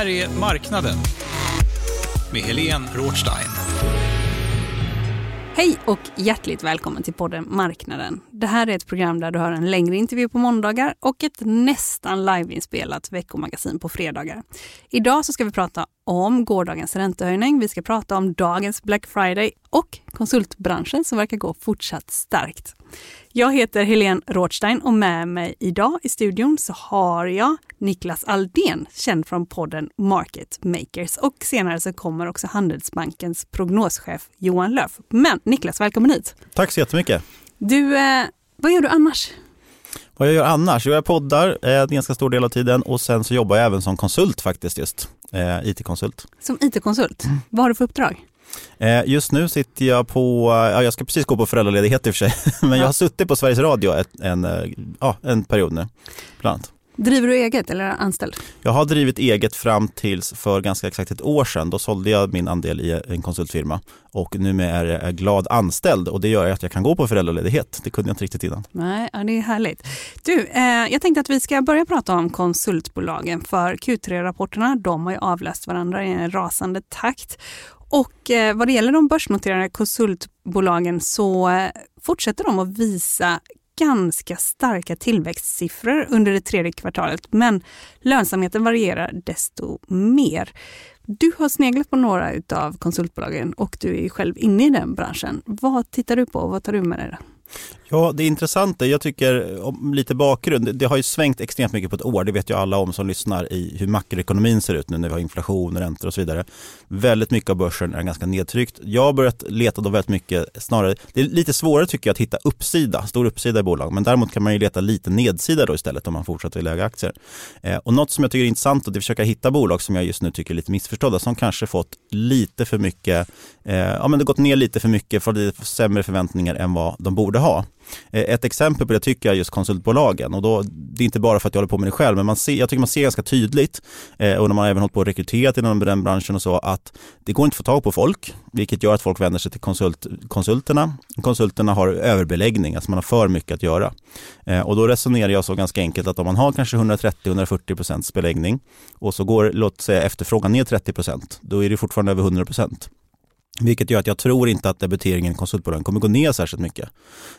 Här är Marknaden med Helene Rothstein. Hej och hjärtligt välkommen till podden Marknaden. Det här är ett program där du har en längre intervju på måndagar och ett nästan liveinspelat veckomagasin på fredagar. Idag så ska vi prata om gårdagens räntehöjning. Vi ska prata om dagens Black Friday och konsultbranschen som verkar gå fortsatt starkt. Jag heter Helene Rothstein och med mig idag i studion så har jag Niklas Aldén, känd från podden Market Makers. Och senare så kommer också Handelsbankens prognoschef Johan Löf. Men Niklas, välkommen hit! Tack så jättemycket. Du, eh, vad gör du annars? Vad jag gör annars? Jag poddar eh, en ganska stor del av tiden och sen så jobbar jag även som konsult faktiskt just. Eh, IT-konsult. Som IT-konsult. Vad har du för uppdrag? Eh, just nu sitter jag på, ja, jag ska precis gå på föräldraledighet i och för sig, men jag har suttit på Sveriges Radio ett, en, eh, ja, en period nu. Bland annat. Driver du eget eller är anställd? Jag har drivit eget fram tills för ganska exakt ett år sedan. Då sålde jag min andel i en konsultfirma och nu är jag glad anställd och det gör att jag kan gå på föräldraledighet. Det kunde jag inte riktigt innan. Nej, ja, det är härligt. Du, eh, jag tänkte att vi ska börja prata om konsultbolagen för Q3-rapporterna, de har ju avlöst varandra i en rasande takt. Och eh, vad det gäller de börsnoterade konsultbolagen så eh, fortsätter de att visa ganska starka tillväxtsiffror under det tredje kvartalet, men lönsamheten varierar desto mer. Du har sneglat på några av konsultbolagen och du är själv inne i den branschen. Vad tittar du på och vad tar du med dig? Ja, det intressanta, jag tycker om lite bakgrund, det har ju svängt extremt mycket på ett år, det vet ju alla om som lyssnar i hur makroekonomin ser ut nu när vi har inflation, räntor och så vidare. Väldigt mycket av börsen är ganska nedtryckt. Jag har börjat leta då väldigt mycket, snarare, det är lite svårare tycker jag att hitta uppsida, stor uppsida i bolag, men däremot kan man ju leta lite nedsida då istället om man fortsätter att lägga aktier. Eh, och något som jag tycker är intressant och det är att försöka hitta bolag som jag just nu tycker är lite missförstådda, som kanske fått lite för mycket, eh, ja men det gått ner lite för mycket, för lite sämre förväntningar än vad de borde ha. Eh, ett exempel på det tycker jag är just konsultbolagen och då, det är inte bara för att jag håller på med det själv, men man ser, jag tycker man ser ganska tydligt eh, och när man även hållit på att rekrytera inom den branschen och så att det går inte att få tag på folk, vilket gör att folk vänder sig till konsult, konsulterna. Konsulterna har överbeläggning, alltså man har för mycket att göra. Eh, och då resonerar jag så ganska enkelt att om man har kanske 130-140 procents beläggning och så går, låt säga efterfrågan ner 30 procent, då är det fortfarande över 100 procent. Vilket gör att jag tror inte att debiteringen i konsultbolagen kommer gå ner särskilt mycket.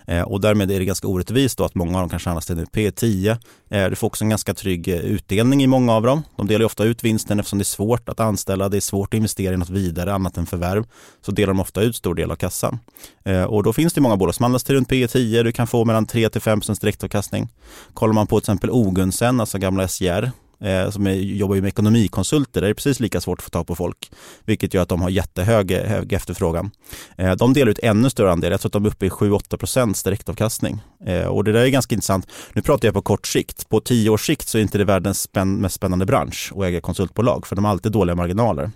Eh, och därmed är det ganska orättvist då att många av dem kanske handlas till nu P10. Eh, du får också en ganska trygg eh, utdelning i många av dem. De delar ju ofta ut vinsten eftersom det är svårt att anställa, det är svårt att investera i något vidare annat än förvärv. Så delar de ofta ut stor del av kassan. Eh, och då finns det många bolag som handlas till runt P10, du kan få mellan 3-5 direktavkastning. Kollar man på till exempel Ogunsen, alltså gamla SJR, eh, som är, jobbar ju med ekonomikonsulter, där är det precis lika svårt att få tag på folk. Vilket gör att de har jättehög hög efterfrågan. Eh, de delar ut ännu större andel, jag tror att de är uppe i 7-8 procents direktavkastning. Eh, och det där är ganska intressant. Nu pratar jag på kort sikt. På tio års sikt så är inte det världens spänn mest spännande bransch att äga konsultbolag, för de har alltid dåliga marginaler.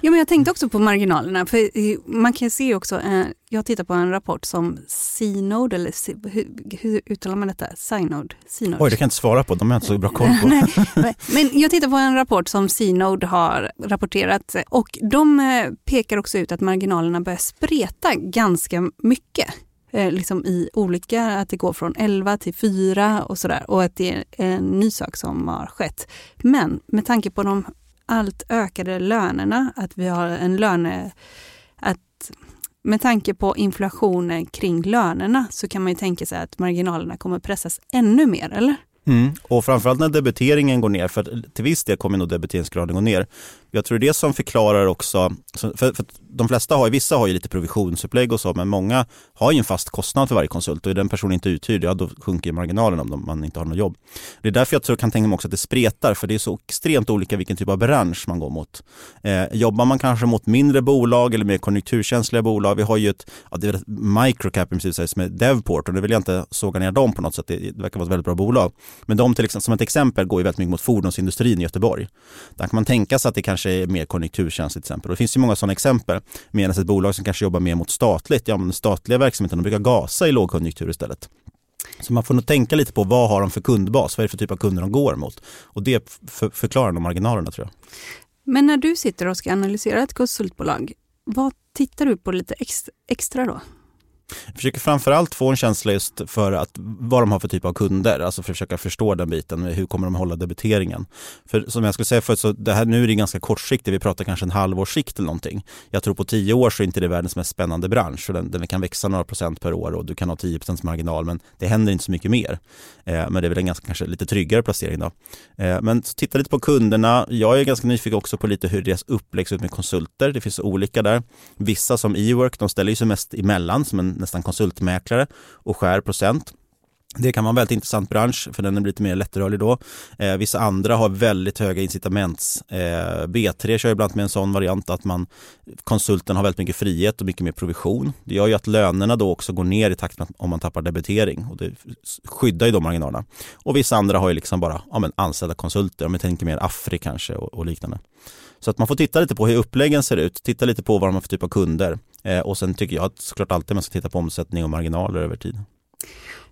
Ja, men jag tänkte också på marginalerna. För man kan se också, eh, jag tittar på en rapport som Synode, eller hur, hur uttalar man detta? Synode? Synode? Oj, det kan jag inte svara på, de har jag inte så bra koll på. Nej, men jag tittar på en rapport som Synode har rapporterat och de eh, pekar också ut att marginalerna börjar spreta ganska mycket eh, liksom i olika, att det går från 11 till 4 och sådär och att det är en ny sak som har skett. Men med tanke på de allt ökade lönerna, att vi har en löne... Att med tanke på inflationen kring lönerna så kan man ju tänka sig att marginalerna kommer pressas ännu mer, eller? Mm. Och framförallt när debiteringen går ner, för till viss del kommer nog debiteringsgraden gå ner jag tror det som förklarar också, för, för de flesta har, vissa har ju lite provisionsupplägg och så, men många har ju en fast kostnad för varje konsult och är den personen inte uthyrd, ja då sjunker marginalen om man inte har något jobb. Det är därför jag tror, kan tänka mig också att det spretar, för det är så extremt olika vilken typ av bransch man går mot. Eh, jobbar man kanske mot mindre bolag eller mer konjunkturkänsliga bolag, vi har ju ett, ja, det är ett microcap som är Devport och nu vill jag inte såga ner dem på något sätt, det, det verkar vara ett väldigt bra bolag. Men de till exempel, som ett exempel går ju väldigt mycket mot fordonsindustrin i Göteborg. Där kan man tänka sig att det kanske är mer konjunkturkänsligt till exempel. Och det finns ju många sådana exempel. Medan ett bolag som kanske jobbar mer mot statligt, ja men den statliga verksamheten, de brukar gasa i lågkonjunktur istället. Så man får nog tänka lite på vad har de för kundbas, vad är det för typ av kunder de går mot? Och det för, förklarar de marginalerna tror jag. Men när du sitter och ska analysera ett konsultbolag, vad tittar du på lite extra då? Jag försöker framförallt få en känsla just för att vad de har för typ av kunder, alltså för att försöka förstå den biten. Hur kommer de hålla debiteringen? För som jag skulle säga förut, så det här nu är det ganska kortsiktigt, vi pratar kanske en halvårssikt eller någonting. Jag tror på tio år så är inte det världens mest spännande bransch, den, den kan växa några procent per år och du kan ha 10% marginal, men det händer inte så mycket mer. Eh, men det är väl en ganska kanske lite tryggare placering då. Eh, men titta lite på kunderna. Jag är ganska nyfiken också på lite hur deras upplägg ser ut med konsulter. Det finns olika där. Vissa som e-work, de ställer sig mest emellan som en nästan konsultmäklare och skär procent. Det kan vara en väldigt intressant bransch för den är lite mer lättrörlig då. Eh, vissa andra har väldigt höga incitaments. Eh, B3 kör ibland med en sån variant att man konsulten har väldigt mycket frihet och mycket mer provision. Det gör ju att lönerna då också går ner i takt med om man tappar debitering och det skyddar ju de marginalerna. Och vissa andra har ju liksom bara ja, men anställda konsulter, om vi tänker mer Afri kanske och, och liknande. Så att man får titta lite på hur uppläggen ser ut, titta lite på vad de har för typ av kunder eh, och sen tycker jag att såklart alltid man ska titta på omsättning och marginaler över tid.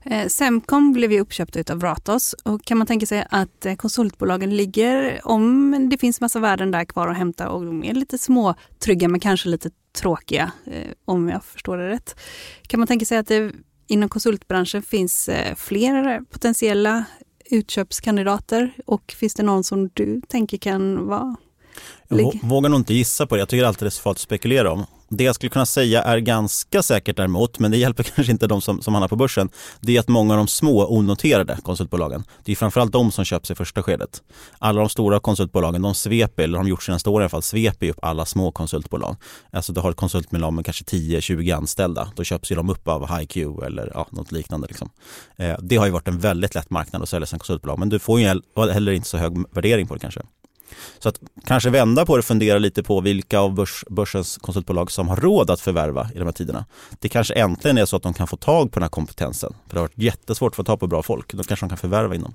Eh, Semcom blev ju uppköpt av Ratos och kan man tänka sig att eh, konsultbolagen ligger, om det finns massa värden där kvar att hämta och de är lite små, trygga men kanske lite tråkiga, eh, om jag förstår det rätt. Kan man tänka sig att det inom konsultbranschen finns fler potentiella utköpskandidater och finns det någon som du tänker kan vara jag vågar nog inte gissa på det. Jag tycker alltid det är så farligt att spekulera om. Det jag skulle kunna säga är ganska säkert däremot, men det hjälper kanske inte de som, som handlar på börsen, det är att många av de små onoterade konsultbolagen, det är framförallt de som köps i första skedet. Alla de stora konsultbolagen, de sveper, eller har de gjort senaste åren i alla fall, sveper upp alla små konsultbolag. Alltså du har ett konsultbolag med kanske 10-20 anställda, då köps ju de upp av HiQ eller ja, något liknande. Liksom. Eh, det har ju varit en väldigt lätt marknad att sälja som konsultbolag, men du får ju heller inte så hög värdering på det kanske. Så att kanske vända på det och fundera lite på vilka av börs, börsens konsultbolag som har råd att förvärva i de här tiderna. Det kanske äntligen är så att de kan få tag på den här kompetensen. För det har varit jättesvårt att få tag på bra folk. Då kanske de kan förvärva inom.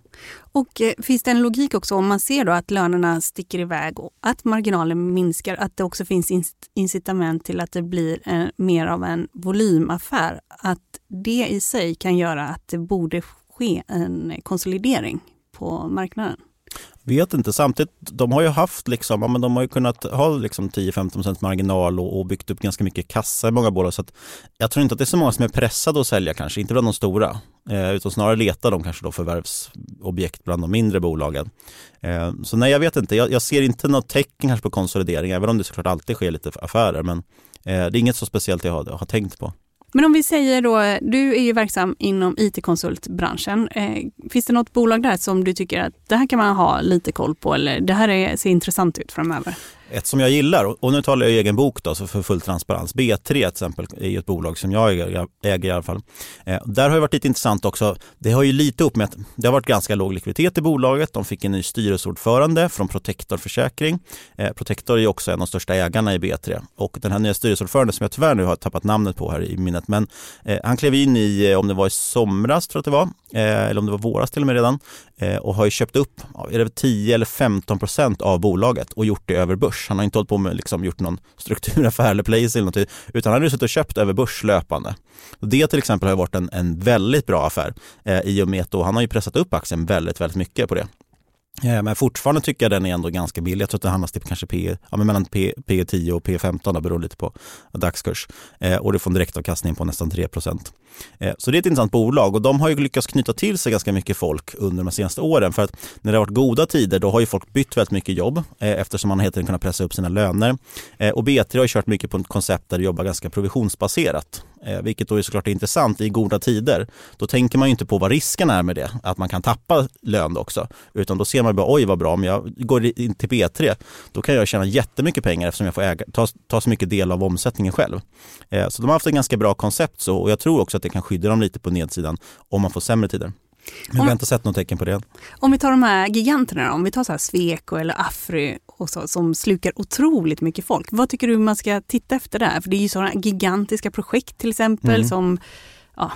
Och eh, finns det en logik också om man ser då att lönerna sticker iväg och att marginalen minskar, att det också finns incitament till att det blir en, mer av en volymaffär. Att det i sig kan göra att det borde ske en konsolidering på marknaden? Vet inte, samtidigt, de har ju haft liksom, ja, men de har ju kunnat ha liksom 10-15% marginal och, och, byggt upp ganska mycket kassa i många bolag. Så att jag tror inte att det är så många som är pressade att sälja kanske, inte bland de stora. Eh, utan snarare letar de kanske då förvärvsobjekt bland de mindre bolagen. Eh, så nej, jag vet inte. Jag, jag, ser inte något tecken kanske på konsolidering, även om det såklart alltid sker lite affärer. Men eh, det är inget så speciellt jag har, har tänkt på. Men om vi säger då, du är ju verksam inom IT-konsultbranschen. Eh, finns det något bolag där som du tycker att det här kan man ha lite koll på eller det här är, ser intressant ut framöver? Ett som jag gillar, och nu talar jag i egen bok då, så för full transparens. B3 till exempel är ett bolag som jag äger, äger i alla fall. Eh, där har det varit lite intressant också. Det har ju lite upp med att det har varit ganska låg likviditet i bolaget. De fick en ny styrelseordförande från Protector Försäkring. Eh, Protector är också en av de största ägarna i B3 och den här nya styrelseordföranden som jag tyvärr nu har tappat namnet på här i minnet, men eh, han klev in i, eh, om det var i somras tror jag att det var, eh, eller om det var våras till och med redan, Eh, och har ju köpt upp är det 10 eller 15 procent av bolaget och gjort det över börs. Han har inte hållit på med liksom gjort någon strukturaffär eller place eller något, utan han har suttit och köpt över börs löpande. Det till exempel har varit en, en väldigt bra affär eh, i och med att då, han har ju pressat upp aktien väldigt, väldigt mycket på det. Eh, men fortfarande tycker jag den är ändå ganska billig. Jag tror att det handlas till typ kanske P, ja, men mellan P, P10 och P15, det beror lite på dagskurs. Eh, och du får en direktavkastning på nästan 3 procent. Eh, så det är ett intressant bolag och de har ju lyckats knyta till sig ganska mycket folk under de senaste åren. För att när det har varit goda tider, då har ju folk bytt väldigt mycket jobb eh, eftersom man helt kunnat pressa upp sina löner. Eh, och B3 har ju kört mycket på ett koncept där det jobbar ganska provisionsbaserat. vilket då är såklart är intressant i goda tider. Då tänker man ju inte på vad risken är med det, att man kan tappa lön också, utan då ser man bara oj vad bra, om jag går in till B3, då kan jag tjäna jättemycket pengar eftersom jag får äga, ta, ta så mycket del av omsättningen själv. Så de har haft ett ganska bra koncept så, och jag tror också att det kan skydda dem lite på nedsidan om man får sämre tider. Men vi har inte sett något tecken på det. Om vi tar de här giganterna, om vi tar så här Sweco eller Afry och så, som slukar otroligt mycket folk. Vad tycker du man ska titta efter där? För det är ju sådana gigantiska projekt till exempel Mm. som Ja,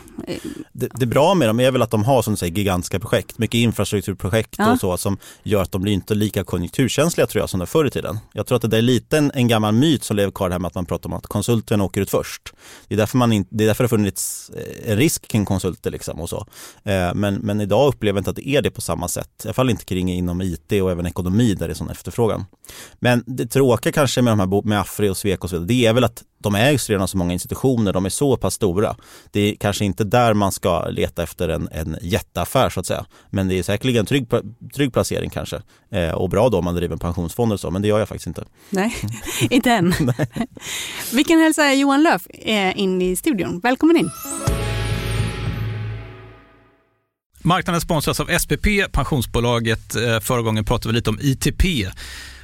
Det, det bra med dem är väl att de har som du säger gigantiska projekt, mycket infrastrukturprojekt Ja. och så som gör att de blir inte lika konjunkturkänsliga tror jag som de förr i tiden. Jag tror att det är lite en, en gammal myt som lever kvar det här med att man pratar om att konsulterna åker ut först. Det är därför, man in, det är därför det har funnits eh, en risk kring konsulter liksom och så. Eh, Men, men idag upplever jag inte att det är det på samma sätt. I alla fall inte kring inom IT och även ekonomi där det är sån efterfrågan. Men det tråkiga kanske med de här med Afri och Sweco och så vidare, det är väl att de ägs redan så många institutioner, de är så pass stora. Det är kanske inte där man ska leta efter en, en jätteaffär så att säga. Men det är säkerligen en trygg, trygg placering kanske. Eh, och bra då om man driver en pensionsfond och så, men det gör jag faktiskt inte. nej, inte än. Vi kan hälsa Johan Löf eh, in i studion. Välkommen in. Marknaden sponsras av SPP, pensionsbolaget. Eh, Förra gången pratade vi lite om ITP.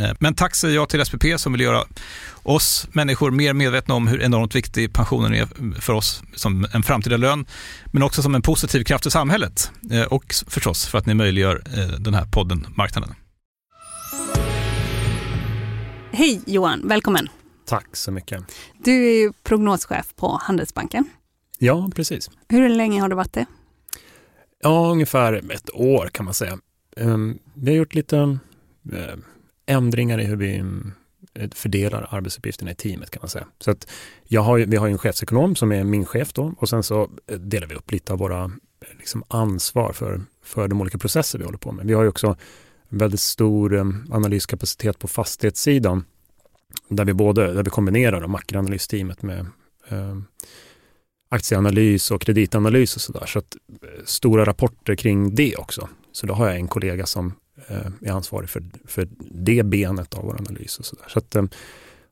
Eh, Men tack säger jag till SPP som vill göra oss människor mer medvetna om hur enormt viktig pensionen är för oss som en framtida lön, men också som en positiv kraft i samhället Eh, och förstås för att ni möjliggör eh, den här podden Marknaden. Hej Johan, välkommen. Tack så mycket. Du är ju prognoschef på Handelsbanken. Ja, precis. Hur länge har du varit det? Ja, ungefär ett år kan man säga. Ehm, Vi har gjort lite ändringar i hur vi eh, fördelar arbetsuppgifterna i teamet kan man säga. Så att jag har, vi har ju en chefsekonom som är min chef då och sen så eh, delar vi upp lite av våra eh, liksom ansvar för, för de olika processer vi håller på med. Vi har ju också väldigt stor analyskapacitet på fastighetssidan där vi både där vi kombinerar makroanalysteamet med eh, aktieanalys och kreditanalys och sådär. Så att stora rapporter kring det också. Så då har jag en kollega som Eh, är ansvarig för, för det benet av vår analys och sådär. Så att,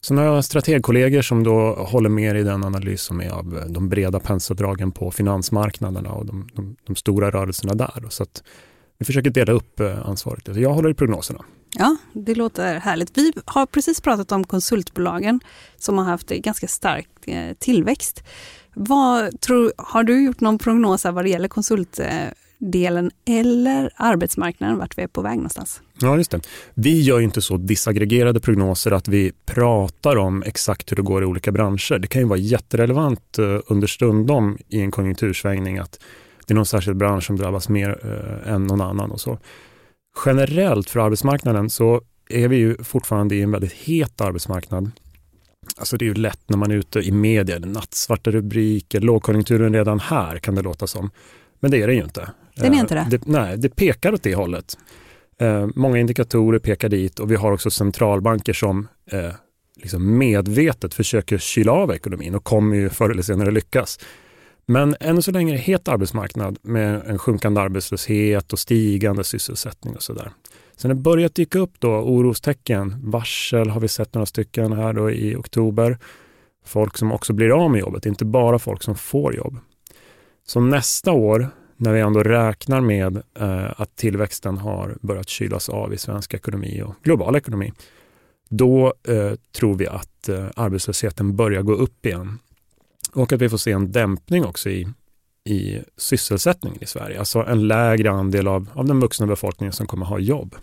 sen har jag strategkollegor som då håller med i den analys som är av eh, de breda penseldragen på finansmarknaderna och de, de, de stora rörelserna där. Så att vi försöker dela upp eh, ansvaret. Jag håller i prognoserna. Ja, det låter härligt. Vi har precis pratat om konsultbolagen som har haft ganska stark tillväxt. Vad tror, har du gjort någon prognos vad det gäller delen eller arbetsmarknaden, vart vi är på väg någonstans? Ja, just det. Vi gör ju inte så disaggregerade prognoser att vi pratar om exakt hur det går i olika branscher. Det kan ju vara jätterelevant eh, understundom i en konjunktursvängning att det är någon särskild bransch som drabbas mer eh, än någon annan och så. generellt för arbetsmarknaden så är vi ju fortfarande i en väldigt het arbetsmarknad. Alltså det är ju lätt när man är ute i media, nattsvarta rubriker, lågkonjunkturen redan här kan det låta som. Men det är det ju inte. Den är inte det? Eh, det nej, det pekar åt det hållet. Eh, många indikatorer pekar dit och vi har också centralbanker som eh, liksom medvetet försöker kyla av ekonomin och kommer ju förr eller senare lyckas. Men ännu så länge är det het arbetsmarknad med en sjunkande arbetslöshet och stigande sysselsättning och sådär. Sen det börjat dyka upp då orostecken. Varsel har vi sett några stycken här då i oktober. Folk som också blir av med jobbet, inte bara folk som får jobb. Så nästa år, när vi ändå räknar med eh, att tillväxten har börjat kylas av i svensk ekonomi och global ekonomi, då eh, tror vi att eh, arbetslösheten börjar gå upp igen. Och att vi får se en dämpning också i, i sysselsättningen i Sverige. Alltså en lägre andel av, av den vuxna befolkningen som kommer ha jobb.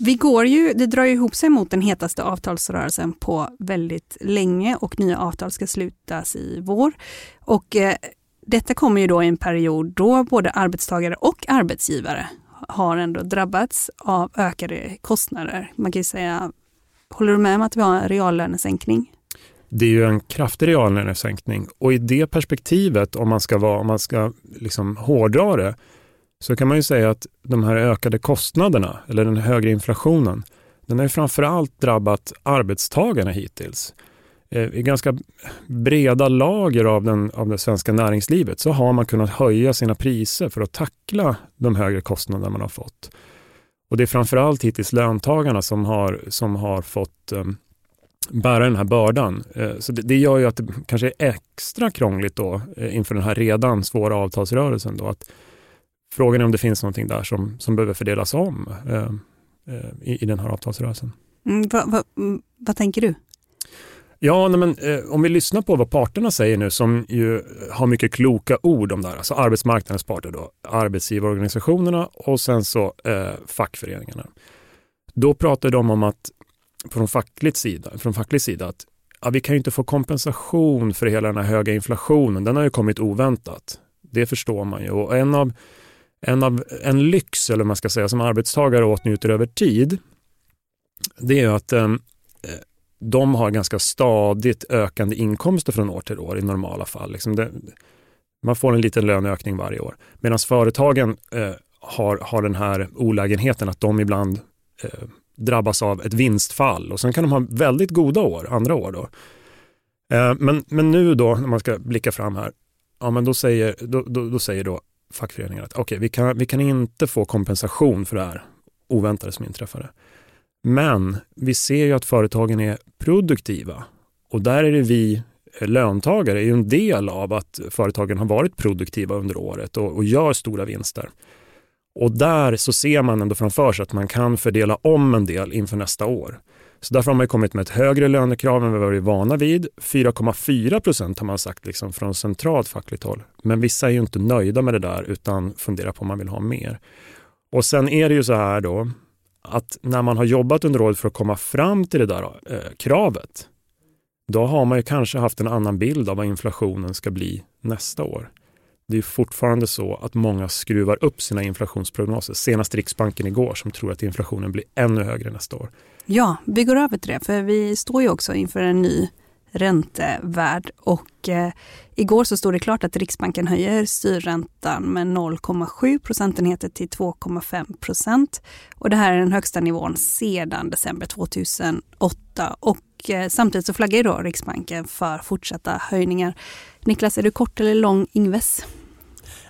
Vi går ju, det drar ju ihop sig mot den hetaste avtalsrörelsen på väldigt länge och nya avtal ska slutas i vår. Och eh, detta kommer ju då i en period då både arbetstagare och arbetsgivare har ändå drabbats av ökade kostnader. Man kan ju säga, håller du med om att vi har en reallönesänkning? Det är ju en kraftig reallönesänkning och i det perspektivet, om man ska, vara, om man ska liksom hårdra det, så kan man ju säga att de här ökade kostnaderna, eller den högre inflationen, den har ju framförallt drabbat arbetstagarna hittills. Eh, I ganska breda lager av, den, av det svenska näringslivet så har man kunnat höja sina priser för att tackla de högre kostnader man har fått. Och det är framförallt hittills löntagarna som har, som har fått eh, bära den här bördan. Eh, så det, det, gör ju att det kanske är extra krångligt då eh, inför den här redan svåra avtalsrörelsen. Då, att frågan är om det finns någonting där som, som behöver fördelas om eh, eh, i, i den här avtalsrörelsen. Mm, va, va, mm, vad tänker du? Ja, nej men, eh, om vi lyssnar på vad parterna säger nu som ju har mycket kloka ord om det här, alltså arbetsmarknadens parter då, arbetsgivarorganisationerna och sen så eh, fackföreningarna. Då pratar de om att från facklig sida, från facklig sida att ja, vi kan ju inte få kompensation för hela den här höga inflationen. Den har ju kommit oväntat. Det förstår man ju. Och en av, en av en lyx, eller man ska säga, som arbetstagare åtnjuter över tid, det är att eh, de har ganska stadigt ökande inkomster från år till år i normala fall. Liksom det, man får en liten löneökning varje år. Medan företagen eh, har, har den här olägenheten att de ibland eh, drabbas av ett vinstfall och sen kan de ha väldigt goda år, andra år. Då. Eh, men, men nu då, när man ska blicka fram här, ja, men då, säger, då, då, då säger då fackföreningen att okay, vi, kan, vi kan inte få kompensation för det här oväntade som inträffade. Men vi ser ju att företagen är produktiva och där är det vi eh, löntagare är ju en del av att företagen har varit produktiva under året och, och gör stora vinster. Och där så ser man ändå framför sig att man kan fördela om en del inför nästa år. Så därför har man kommit med ett högre lönekrav än vad vi är vana vid. 4,4 procent har man sagt liksom från centralt fackligt håll. Men vissa är ju inte nöjda med det där utan funderar på om man vill ha mer. Och sen är det ju så här då att när man har jobbat under året för att komma fram till det där eh, kravet, då har man ju kanske haft en annan bild av vad inflationen ska bli nästa år. Det är fortfarande så att många skruvar upp sina inflationsprognoser. Senast Riksbanken igår som tror att inflationen blir ännu högre nästa år. Ja, vi går över till det, för vi står ju också inför en ny räntevärld Och eh, igår så stod det klart att Riksbanken höjer styrräntan med 0,7 procentenheter till 2,5 procent. Och det här är den högsta nivån sedan december 2008. Och eh, samtidigt så flaggar ju då Riksbanken för fortsatta höjningar. Niklas, är du kort eller lång Ingves?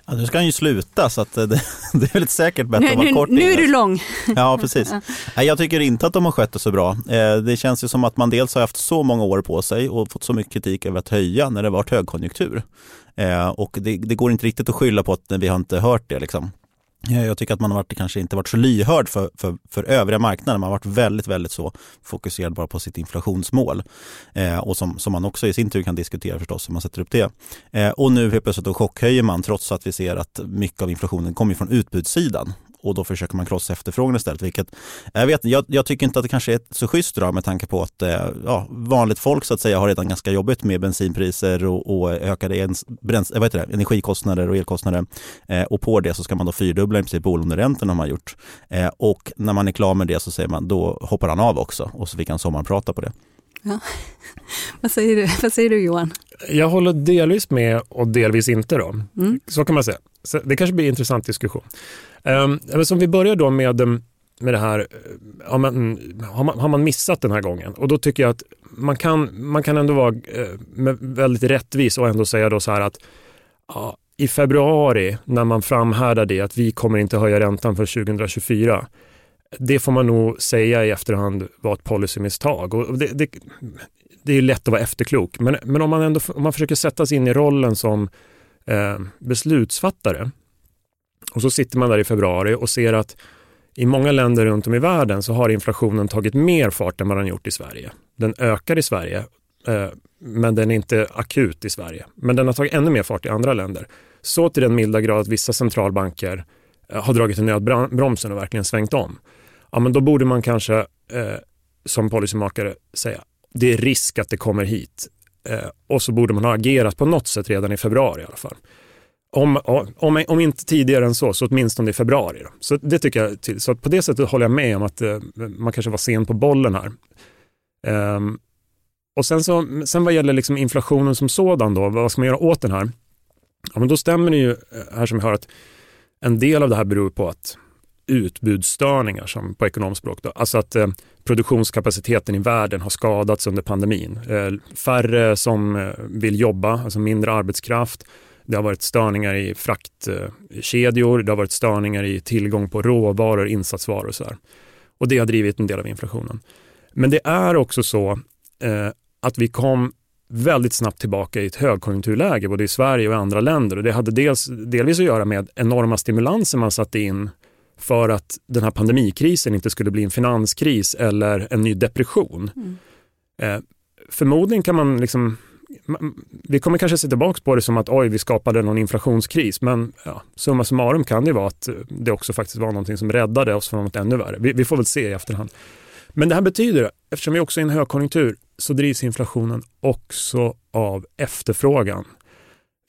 Ja, nu ska han ju sluta så att det, det är väl säkert bättre nu, att vara kort. Nu är du lång. Ja, precis. Nej, jag tycker inte att de har skött det så bra. Eh, det känns ju som att man dels har haft så många år på sig och fått så mycket kritik över att höja när det varit högkonjunktur. Eh, och det, det går inte riktigt att skylla på att vi har inte hört det. Liksom. Eh, jag tycker att man har varit, kanske inte varit så lyhörd för, för, för övriga marknaden. Man har varit väldigt, väldigt så fokuserad bara på sitt inflationsmål. Eh, och som, som man också i sin tur kan diskutera förstås hur man sätter upp det. Eh, och nu helt plötsligt då chockhöjer man trots att vi ser att mycket av inflationen kommer från utbudssidan och då försöker man krossa efterfrågan istället. Vilket, jag, vet, jag, jag tycker inte att det kanske är så schysst drag med tanke på att eh, ja, vanligt folk så att säga har redan ganska jobbigt med bensinpriser och, och ökade ens, bräns, vad heter det, energikostnader och elkostnader. Eh, och på det så ska man då fyrdubbla i princip bolåneräntorna man gjort. Eh, och när man är klar med det så säger man då hoppar han av också och så fick han sommarprata på det. Ja. vad, säger du? vad säger du Johan? Jag håller delvis med och delvis inte. Då. Mm. Så kan man säga. Så det kanske blir en intressant diskussion. Ehm, um, som vi börjar då med, ehm, med det här, har man, mm, har, man, har man missat den här gången? Och då tycker jag att man kan, man kan ändå vara eh, väldigt rättvis och ändå säga då så här att ja, i februari när man framhärdar det att vi kommer inte höja räntan för 2024 det får man nog säga i efterhand var ett policymisstag. Och det, det, det är lätt att vara efterklok, men, men om man ändå om man försöker sätta sig in i rollen som Eh, beslutsfattare och så sitter man där i februari och ser att i många länder runt om i världen så har inflationen tagit mer fart än vad den gjort i Sverige. Den ökar i Sverige, eh, men den är inte akut i Sverige. Men den har tagit ännu mer fart i andra länder. Så till den milda grad att vissa centralbanker eh, har dragit i nödbromsen och verkligen svängt om. Ja, men då borde man kanske eh, som policymakare säga det är risk att det kommer hit. Eh, och så borde man ha agerat på något sätt redan i februari i alla fall. Om, om, om inte tidigare än så, så åtminstone i februari. Då. Så det tycker jag, till. så på det sättet håller jag med om att eh, man kanske var sen på bollen här. Ehm, och sen, så, sen vad gäller liksom inflationen som sådan då, vad ska man göra åt den här? Ja, men då stämmer det ju eh, här som jag hör att en del av det här beror på att utbudsstörningar som på ekonomspråk. Då. Alltså att eh, produktionskapaciteten i världen har skadats under pandemin. Eh, färre som eh, vill jobba, alltså mindre arbetskraft. Det har varit störningar i fraktkedjor, det har varit störningar i tillgång på råvaror, insatsvaror och så där. Och det har drivit en del av inflationen. Men det är också så eh, att vi kom väldigt snabbt tillbaka i ett högkonjunkturläge både i Sverige och i andra länder. Och det hade dels, delvis att göra med enorma stimulanser man satte in för att den här pandemikrisen inte skulle bli en finanskris eller en ny depression. Mm. Eh, förmodligen kan man liksom vi kommer kanske se tillbaka på det som att oj, vi skapade någon inflationskris, men ja, summa summarum kan det vara att det också faktiskt var någonting som räddade oss från något ännu värre. Vi, vi får väl se i efterhand. Men det här betyder, eftersom vi också är i en högkonjunktur, så drivs inflationen också av efterfrågan.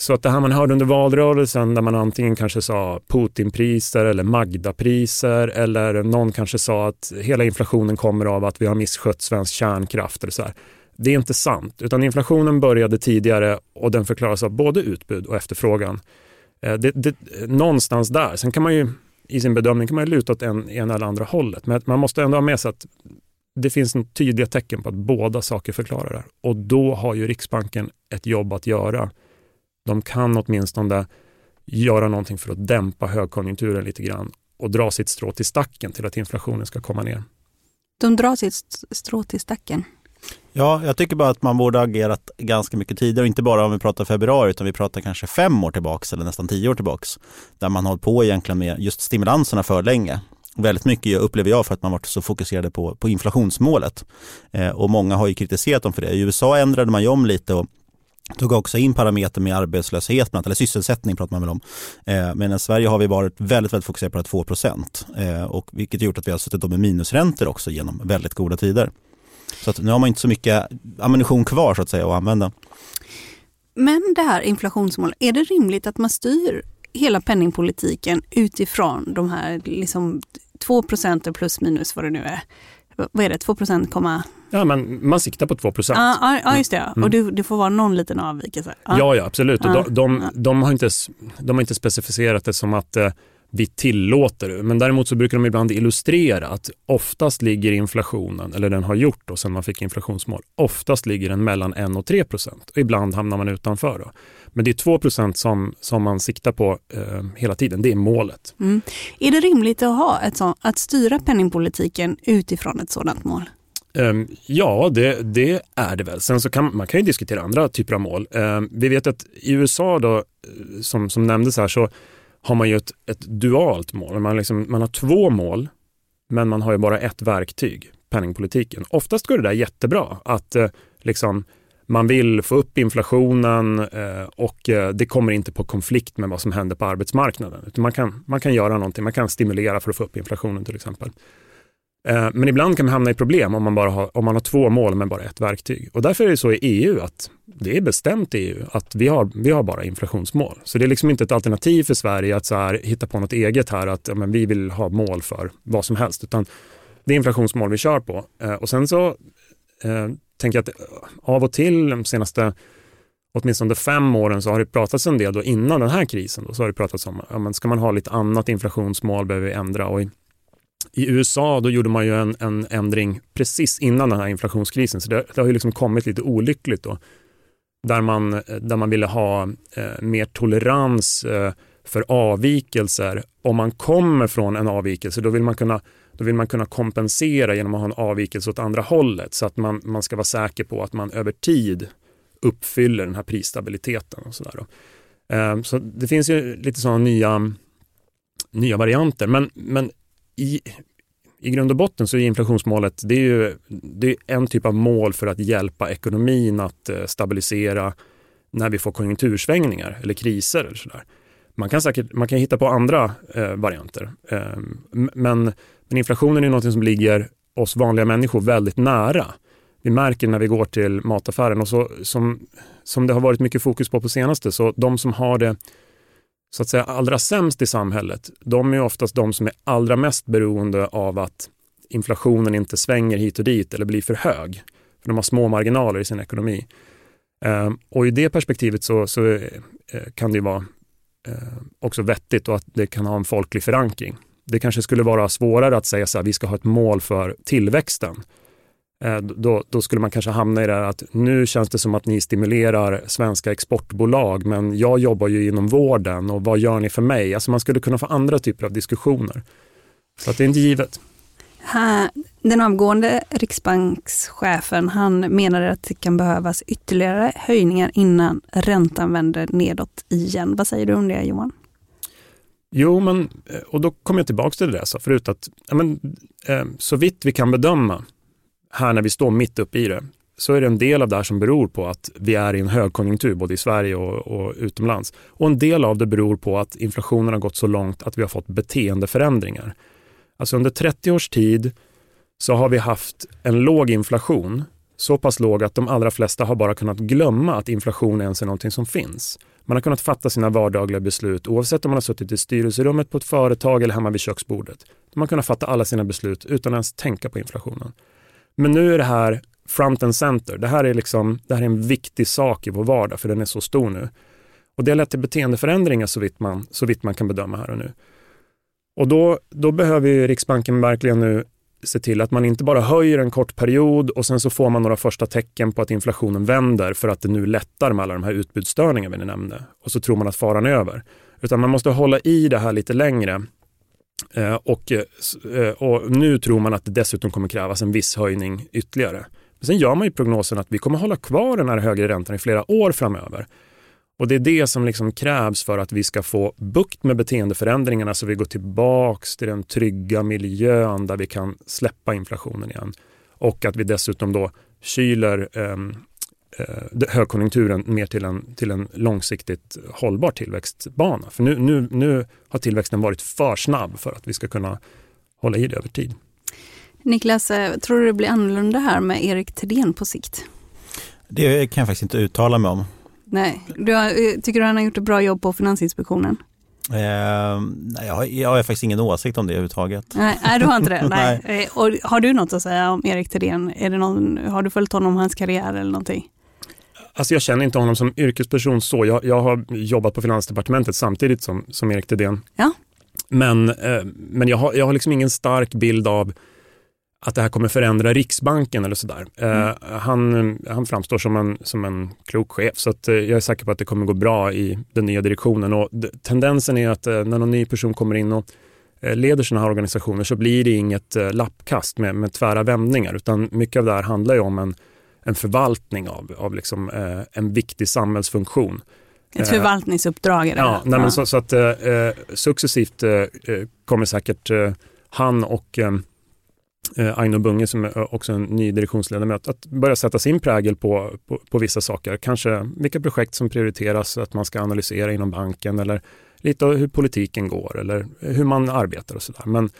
Så att det här man hörde under valrörelsen där man antingen kanske sa Putinpriser eller Magdapriser eller någon kanske sa att hela inflationen kommer av att vi har misskött svensk kärnkraft eller så här. Det är inte sant, utan inflationen började tidigare och den förklaras av både utbud och efterfrågan. Eh, det, det, någonstans där, sen kan man ju i sin bedömning kan man luta åt en, ena eller andra hållet, men man måste ändå ha med sig att det finns en tydliga tecken på att båda saker förklarar det. här Och då har ju Riksbanken ett jobb att göra de kan åtminstone göra någonting för att dämpa högkonjunkturen lite grann och dra sitt strå till stacken till att inflationen ska komma ner. De drar sitt strå till stacken? Ja, jag tycker bara att man borde ha agerat ganska mycket tidigare, inte bara om vi pratar februari, utan vi pratar kanske fem år tillbaks eller nästan tio år tillbaks. Där man hållit på egentligen med just stimulanserna för länge. Väldigt mycket upplever jag för att man varit så fokuserade på, på inflationsmålet. Eh, och många har ju kritiserat dem för det. I USA ändrade man ju om lite och tog också in parametern med arbetslöshet, eller sysselsättning pratar man väl om. Eh, men i Sverige har vi varit väldigt, väldigt fokuserade på 2 procent. Eh, och vilket gjort att vi har suttit med minusräntor också genom väldigt goda tider. Så att nu har man inte så mycket ammunition kvar så att säga att använda. Men det här inflationsmålet, är det rimligt att man styr hela penningpolitiken utifrån de här liksom 2% plus minus vad det nu är? Vad är det, 2 komma Ja, men man siktar på 2 procent. Ja, ja, just det. Mm. Och det, det, får vara någon liten avvikelse. Ja, ja, ja absolut. Ja, de, de, de, har inte, de har inte specificerat det som att eh, vi tillåter det. Men däremot så brukar de ibland illustrera att oftast ligger inflationen, eller den har gjort då sen man fick inflationsmål, oftast ligger den mellan 1 och 3 procent. Och ibland hamnar man utanför. Då. Men det är 2 procent som, som man siktar på eh, hela tiden. Det är målet. Mm. Är det rimligt att, ha ett sånt, att styra penningpolitiken utifrån ett sådant mål? Um, ja, det, det, är det väl. Sen så kan man kan ju diskutera andra typer av mål. Um, vi vet att i USA då, eh, som, som nämndes här, så har man ju ett, ett dualt mål. Man, liksom, man har två mål, men man har ju bara ett verktyg, penningpolitiken. Oftast går det där jättebra, att uh, liksom man vill få upp inflationen eh, och eh, det kommer inte på konflikt med vad som händer på arbetsmarknaden. Utan man, kan, man kan göra någonting, man kan stimulera för att få upp inflationen till exempel. Eh, men ibland kan man hamna i problem om man, bara har, om man har två mål med bara ett verktyg. Och därför är det så i EU att det är bestämt i EU att vi har, vi har bara inflationsmål. Så det är liksom inte ett alternativ för Sverige att så här, hitta på något eget här, att ja, men vi vill ha mål för vad som helst. Utan det är inflationsmål vi kör på. Och sen så tänker att av och till de senaste åtminstone fem åren så har det pratats en del då innan den här krisen. Då, så har det pratats om att ja, ska man ha lite annat inflationsmål behöver vi ändra. Och i, i USA då gjorde man ju en, en, ändring precis innan den här inflationskrisen. Så det, det har ju liksom kommit lite olyckligt då. Där man, där man ville ha eh, mer tolerans eh, för avvikelser. Om man kommer från en avvikelse då vill man kunna då vill man kunna kompensera genom att ha en avvikelse åt andra hållet så att man, man ska vara säker på att man över tid uppfyller den här prisstabiliteten. Och så, där eh, så det finns ju lite sådana nya, nya varianter. Men, men i, i grund och botten så är inflationsmålet det är ju, det är en typ av mål för att hjälpa ekonomin att eh, stabilisera när vi får konjunktursvängningar eller kriser. eller så där. Man kan säkert man kan hitta på andra eh, varianter. Eh, men, men inflationen är något som ligger oss vanliga människor väldigt nära. Vi märker när vi går till mataffären och så, som, som det har varit mycket fokus på på senaste, så de som har det så att säga allra sämst i samhället, de är oftast de som är allra mest beroende av att inflationen inte svänger hit och dit eller blir för hög. För de har små marginaler i sin ekonomi. Ehm, och i det perspektivet så, så eh, kan det vara eh, också vettigt och att det kan ha en folklig förankring. Det kanske skulle vara svårare att säga så här, vi ska ha ett mål för tillväxten. Eh, då, då, skulle man kanske hamna i det här att nu känns det som att ni stimulerar svenska exportbolag men jag jobbar ju inom vården och vad gör ni för mig? Alltså man skulle kunna få andra typer av diskussioner. Så att det är inte givet. Den avgående riksbankschefen han menade att det kan behövas ytterligare höjningar innan räntan vänder nedåt igen. Vad säger du om det Johan? Jo, men, eh, och då kommer jag tillbaka till det jag sa förut, att ja, men, eh, så vitt vi kan bedöma här när vi står mitt uppe i det, så är det en del av det här som beror på att vi är i en högkonjunktur både i Sverige och, och utomlands. Och en del av det beror på att inflationen har gått så långt att vi har fått beteendeförändringar. Alltså under 30 års tid så har vi haft en låg inflation, så pass låg att de allra flesta har bara kunnat glömma att inflation ens är någonting som finns. Man har kunnat fatta sina vardagliga beslut oavsett om man har suttit i styrelserummet på ett företag eller hemma vid köksbordet. Man har kunnat fatta alla sina beslut utan att ens tänka på inflationen. Men nu är det här front and center. Det här är, liksom, det här är en viktig sak i vår vardag för den är så stor nu. Och det har lett till beteendeförändringar så vitt man, så vitt man kan bedöma här och nu. Och då, då behöver Riksbanken verkligen nu se till att man inte bara höjer en kort period och sen så får man några första tecken på att inflationen vänder för att det nu lättar med alla de här utbudsstörningarna vi nämnde. Och så tror man att faran är över. Utan man måste hålla i det här lite längre. Eh, och, eh, och nu tror man att det dessutom kommer krävas en viss höjning ytterligare. Men sen gör man ju prognosen att vi kommer hålla kvar den här högre räntan i flera år framöver. Och det är det som liksom krävs för att vi ska få bukt med beteendeförändringarna så vi går tillbaks till den trygga miljön där vi kan släppa inflationen igen. Och att vi dessutom då kyler ehm, eh, högkonjunkturen mer till en, till en långsiktigt hållbar tillväxtbana. För nu, nu, nu har tillväxten varit för snabb för att vi ska kunna hålla i det över tid. Niklas, eh, tror du det blir annorlunda här med Erik Thedéen på sikt? Det kan jag faktiskt inte uttala mig om. Nej, du har, eh, tycker du han har gjort ett bra jobb på Finansinspektionen? Eh, jag, har, jag har faktiskt ingen åsikt om det överhuvudtaget. Nej, nej du har inte det? nej. nej. Eh, och har du något att säga om Erik Thedéen? Är det någon, har du följt honom, hans karriär eller någonting? Alltså jag känner inte honom som yrkesperson så. Jag, jag har jobbat på Finansdepartementet samtidigt som, som Erik Thedéen. Ja. Men, eh, men jag, har, jag har liksom ingen stark bild av att det här kommer förändra Riksbanken eller sådär. Mm. Uh, han, han framstår som en, som en klok chef så att, uh, jag är säker på att det kommer gå bra i den nya direktionen. Och tendensen är att uh, när någon ny person kommer in och leder sådana här organisationer så blir det inget lappkast med, med tvära vändningar utan mycket av det här handlar ju om en, en förvaltning av, av liksom, en viktig samhällsfunktion. Ett förvaltningsuppdrag är det Ja, nej, men så, så att successivt kommer säkert han och eh, Aino Bunge som är eh, också en ny direktionsledamot, att börja sätta sin prägel på, på, på, vissa saker. Kanske vilka projekt som prioriteras att man ska analysera inom banken eller lite hur politiken går eller hur man arbetar och sådär. Men,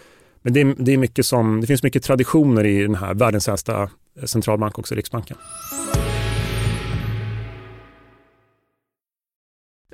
men det, är, det, är mycket som, det finns mycket traditioner i den här världens äldsta eh, centralbank, också Riksbanken.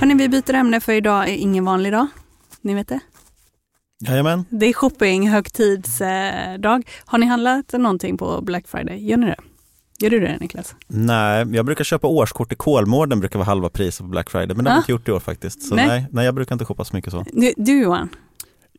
Hörni, vi byter ämne för idag är ingen vanlig dag. Ni vet det? Jajamän. Det är shopping, högtidsdag. Har ni handlat någonting på Black Friday? Gör ni det? Gör du det Niklas? Nej, jag brukar köpa årskort i Kolmården, brukar vara halva priset på Black Friday, men det har jag inte gjort i år faktiskt. Så nej. nej. Nej, jag brukar inte shoppa så mycket så. Du, du Johan?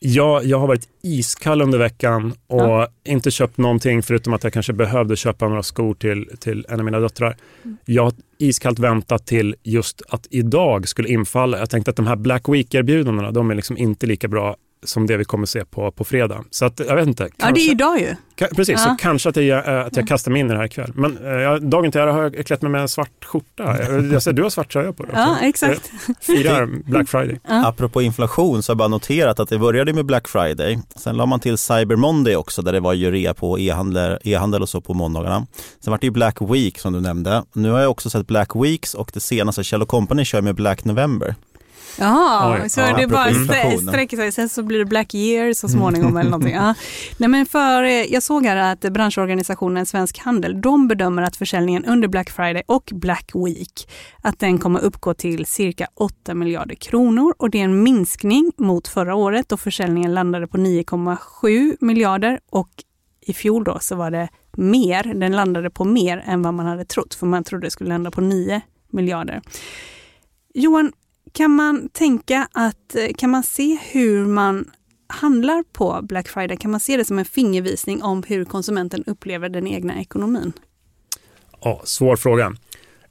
Ja, jag har varit iskall under veckan och ja. inte köpt någonting förutom att jag kanske behövde köpa några skor till, till en av mina döttrar. Mm. Jag har iskallt väntat till just att idag skulle infalla. Jag tänkte att de här Black Week-erbjudandena, de är liksom inte lika bra som det vi kommer se på, på fredag. Så att, jag vet inte. Kanske, ja, det är idag ju. Ka, precis, ja. så kanske att jag, äh, att jag kastar mig in i det här ikväll. Men äh, dagen till ära har jag klätt mig med en svart skjorta. Jag, jag ser du har svart tröja på dig Ja, exakt. Firar Black Friday. Ja. Apropå inflation så har jag bara noterat att det började med Black Friday. Sen la man till Cyber Monday också där det var ju rea på e-handel, e-handel och så på måndagarna. Sen var det ju Black Week som du nämnde. Nu har jag också sett Black Weeks och det senaste Kjell Company kör med Black November. Jaha, så ja, det bara sträcker sig. Sen så blir det Black Year så småningom eller någonting. Ja. Nej, men för, eh, jag såg här att branschorganisationen Svensk Handel, de bedömer att försäljningen under Black Friday och Black Week, att den kommer uppgå till cirka 8 miljarder kronor och det är en minskning mot förra året då försäljningen landade på 9,7 miljarder och i fjol då så var det mer, den landade på mer än vad man hade trott, för man trodde det skulle landa på 9 miljarder. Johan, kan man tänka att, eh, kan man se hur man handlar på Black Friday? Kan man se det som en fingervisning om hur konsumenten upplever den egna ekonomin? Ja, svår fråga.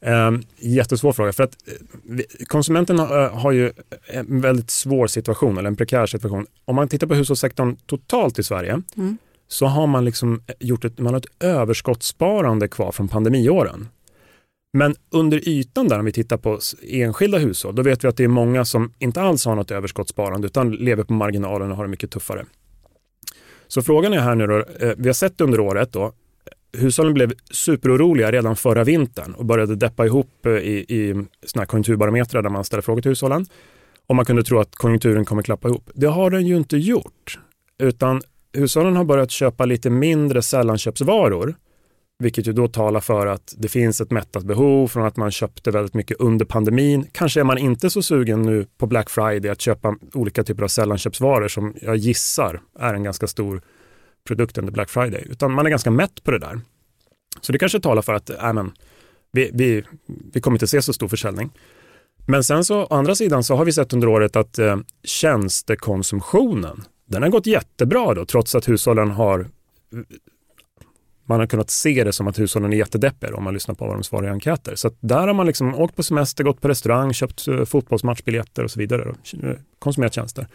Eh, jättesvår fråga. För att eh, konsumenten har, eh, har, ju en väldigt svår situation, eller en prekär situation. Om man tittar på hushållssektorn totalt i Sverige mm. så har man liksom gjort ett, man har ett överskottssparande kvar från pandemiåren. Men under ytan där, om vi tittar på enskilda hushåll, då vet vi att det är många som inte alls har något överskottssparande utan lever på marginalen och har det mycket tuffare. Så frågan är här nu då, eh, vi har sett under året då, hushållen blev superoroliga redan förra vintern och började deppa ihop eh, i, i såna här konjunkturbarometrar där man ställer frågor till hushållen. Och man kunde tro att konjunkturen kommer klappa ihop. Det har den ju inte gjort, utan hushållen har börjat köpa lite mindre sällanköpsvaror vilket ju då talar för att det finns ett mättat behov från att man köpte väldigt mycket under pandemin. Kanske är man inte så sugen nu på Black Friday att köpa olika typer av sällanköpsvaror som jag gissar är en ganska stor produkt under Black Friday. Utan man är ganska mätt på det där. Så det kanske talar för att äh, men, vi, vi, vi kommer inte se så stor försäljning. Men sen så å andra sidan så har vi sett under året att eh, tjänstekonsumtionen den har gått jättebra då trots att hushållen har man har kunnat se det som att hushållen är jättedeppiga om man lyssnar på vad de svarar i enkäter. Så där har man liksom åkt på semester, gått på restaurang, köpt eh, fotbollsmatchbiljetter och så vidare. Och, eh, konsumerat tjänster.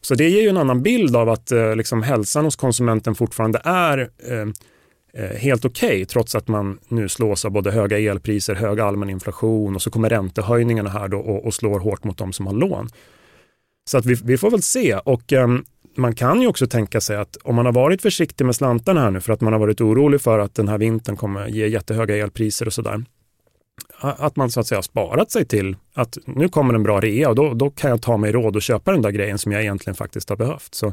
Så det ger ju en annan bild av att eh, liksom hälsan hos konsumenten fortfarande är ehm, eh, helt okej okay, trots att man nu slås av både höga elpriser, hög allmän inflation och så kommer räntehöjningarna här då och, och slår hårt mot de som har lån. Så att vi, vi får väl se och eh, man kan ju också tänka sig att om man har varit försiktig med slantarna här nu för att man har varit orolig för att den här vintern kommer ge jättehöga elpriser och sådär. Att man så att säga har sparat sig till att nu kommer en bra rea och då, då kan jag ta mig råd och köpa den där grejen som jag egentligen faktiskt har behövt. Så,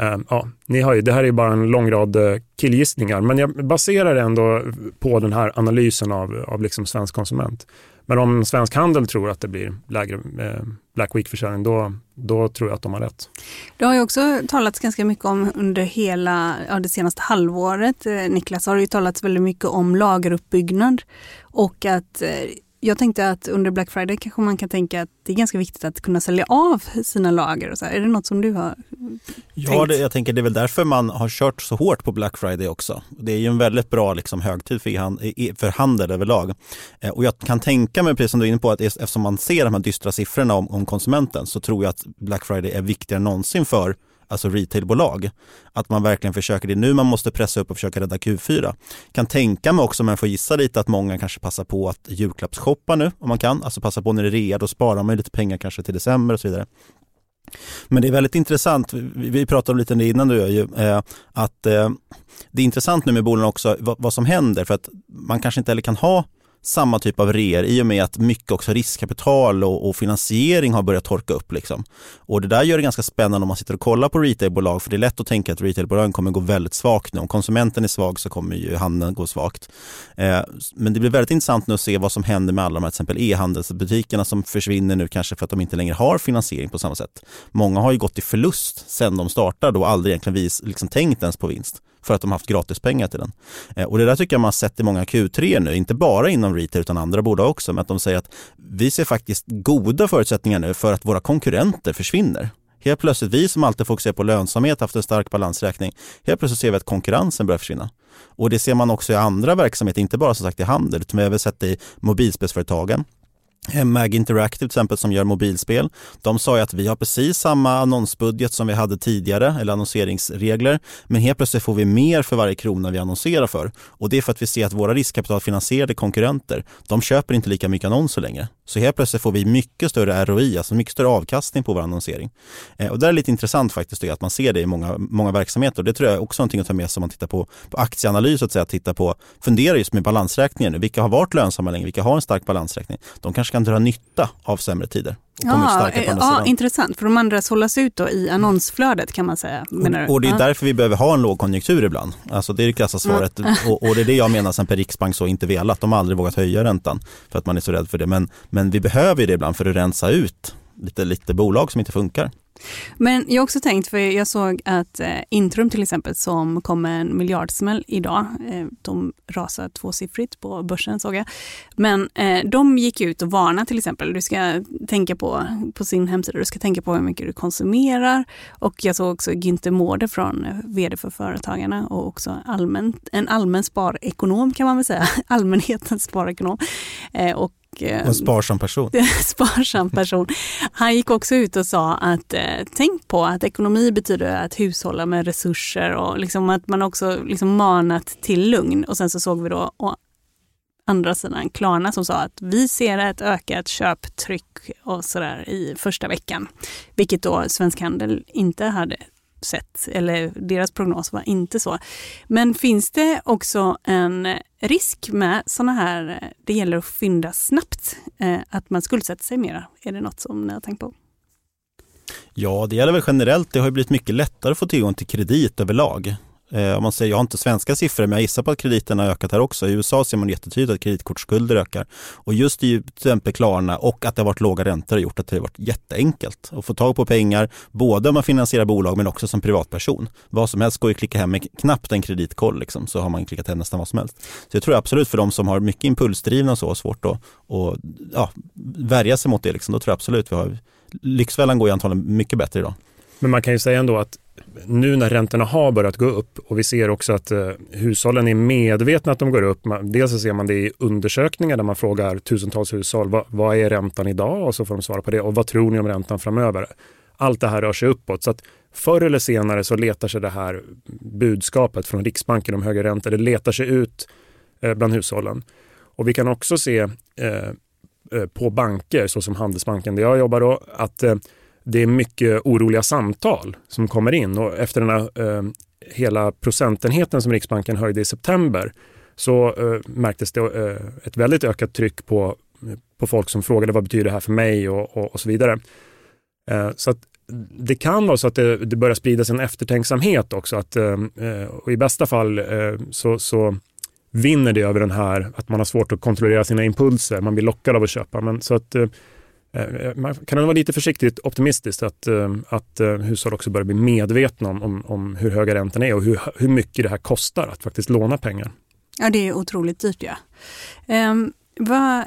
äh, ja, ni har ju, det här är bara en lång rad eh, killgissningar, men jag baserar det ändå på den här analysen av, av liksom svensk konsument. Men om Svensk Handel tror att det blir lägre eh, Black Week-försäljning, då, då tror jag att de har rätt. Det har ju också talats ganska mycket om under hela ja, det senaste halvåret, eh, Niklas, har det ju talats väldigt mycket om lageruppbyggnad och att eh, jag tänkte att under Black Friday kanske man kan tänka att det är ganska viktigt att kunna sälja av sina lager. Och så. Är det något som du har Ja, det, jag tänker det är väl därför man har kört så hårt på Black Friday också. Det är ju en väldigt bra liksom, högtid för, för handel överlag. Eh, och jag kan tänka mig, precis som du är inne på, att eftersom man ser de här dystra siffrorna om, om konsumenten så tror jag att Black Friday är viktigare än någonsin för alltså retailbolag. Att man verkligen försöker, det är nu man måste pressa upp och försöka rädda Q4. Kan tänka mig också, om jag får gissa lite, att många kanske passar på att julklappsshoppa nu om man kan. Alltså passa på när det är rea, då sparar man lite pengar kanske till december och så vidare. Men det är väldigt intressant, vi pratade om lite innan du ju, eh, att eh, det är intressant nu med bolagen också vad som händer för att man kanske inte heller kan ha samma typ av reor i och med att mycket också riskkapital och, och, finansiering har börjat torka upp. Liksom. Och det där gör det ganska spännande om man sitter och kollar på retailbolag för det är lätt att tänka att retailbolagen kommer gå väldigt svagt nu. Om konsumenten är svag så kommer ju handeln gå svagt. Eh, men det blir väldigt intressant nu att se vad som händer med alla de här till exempel e-handelsbutikerna som försvinner nu kanske för att de inte längre har finansiering på samma sätt. Många har ju gått i förlust sedan de startade och aldrig egentligen vis, liksom tänkt ens på vinst för att de haft gratispengar till den. Eh, och det där tycker jag man har sett i många Q3 nu, inte bara inom retail utan andra bolag också, med att de säger att vi ser faktiskt goda förutsättningar nu för att våra konkurrenter försvinner. Helt plötsligt, vi som alltid fokuserar på lönsamhet, haft en stark balansräkning, helt plötsligt ser vi att konkurrensen börjar försvinna. Och det ser man också i andra verksamheter, inte bara som sagt i handel, utan vi har även sett det i mobilspelsföretagen. Eh, Mag Interactive till exempel som gör mobilspel. De sa ju att vi har precis samma annonsbudget som vi hade tidigare, eller annonseringsregler, men helt plötsligt får vi mer för varje krona vi annonserar för. Och det är för att vi ser att våra riskkapitalfinansierade konkurrenter, de köper inte lika mycket annonser längre. Så helt plötsligt får vi mycket större ROI, alltså mycket större avkastning på vår annonsering. Eh, och det är lite intressant faktiskt att man ser det i många, många verksamheter. Och det tror jag också är någonting att ta med sig om man tittar på, på aktieanalys, att säga, titta på, fundera just med balansräkningen nu. Vilka har varit lönsamma länge? Vilka har en stark balansräkning? De kanske kan dra nytta av sämre tider. Ja, ja intressant. För de andra sållas ut då i annonsflödet kan man säga. Och, och, det är ja. därför vi behöver ha en lågkonjunktur ibland. Alltså det är det krassa svaret. Mm. Och, och, det är det jag menar sen per Riksbank så inte velat. De har aldrig vågat höja räntan för att man är så rädd för det. Men, men vi behöver det ibland för att rensa ut lite, lite bolag som inte funkar. Men jag har också tänkt, för jag såg att eh, Intrum till exempel som kom med en miljardsmäll idag, eh, de rasar tvåsiffrigt på börsen såg jag. Men eh, de gick ut och varnade till exempel, du ska tänka på, på sin hemsida, du ska tänka på hur mycket du konsumerar. Och jag såg också Günther Mårder från eh, vd för Företagarna och också allmän, en allmän sparekonom kan man väl säga, allmänhetens sparekonom. Eh, och en sparsam person. sparsam person. Han gick också ut och sa att eh, på att ekonomi betyder att hushålla med resurser och liksom att man också liksom manat till lugn. Och sen så såg vi då å andra sidan Klarna som sa att vi ser ett ökat köptryck och sådär i första veckan. Vilket då Svensk Handel inte hade sett, eller deras prognos var inte så. Men finns det också en risk med sådana här, det gäller att fynda snabbt, eh, att man skuldsätter sig mera? Är det något som ni har tänkt på? Ja, det gäller väl generellt. Det har blivit mycket lättare att få tillgång till kredit överlag. Eh, om man säger, jag har inte svenska siffror, men jag gissar på att krediterna har ökat här också. I USA ser man jättetydligt att kreditkortsskulder ökar. Och just i till exempel Klarna och att det har varit låga räntor har gjort att det har varit jätteenkelt att få tag på pengar, både om man finansierar bolag men också som privatperson. Vad som helst går ju att klicka hem med knappt en kreditkoll liksom, så har man klickat hem nästan vad som helst. Så jag tror absolut för de som har mycket impulsdrivna och så, svårt att och, ja, värja sig mot det, liksom, då tror jag absolut vi har Lyxfällan går ju antagligen mycket bättre idag. Men man kan ju säga ändå att nu när räntorna har börjat gå upp och vi ser också att eh, hushållen är medvetna att de går upp. Man, dels så ser man det i undersökningar där man frågar tusentals hushåll vad, vad, är räntan idag och så får de svara på det och vad tror ni om räntan framöver? Allt det här rör sig uppåt så att förr eller senare så letar sig det här budskapet från Riksbanken om högre räntor, det letar sig ut eh, bland hushållen. Och vi kan också se eh, eh, Eh, på banker, såsom Handelsbanken där jag jobbar då, att eh, det är mycket oroliga samtal som kommer in och efter den här eh, hela procentenheten som Riksbanken höjde i september så märktes det ett väldigt ökat tryck på, på folk som frågade vad betyder det här för mig och, och, och så vidare. Så att det kan vara så att det, det börjar spridas en eftertänksamhet också. Att, eh, och I bästa fall eh, så, så vinner det över den här att man har svårt att kontrollera sina impulser. Man blir lockad av att köpa. Men, så att, eh, eh, man kan vara lite försiktigt optimistisk att, eh, att hushåll också börjar bli medvetna om, om, om hur höga räntorna är och hur, hur mycket det här kostar att faktiskt låna pengar. Ja, det är otroligt dyrt. Ja. Um, vad,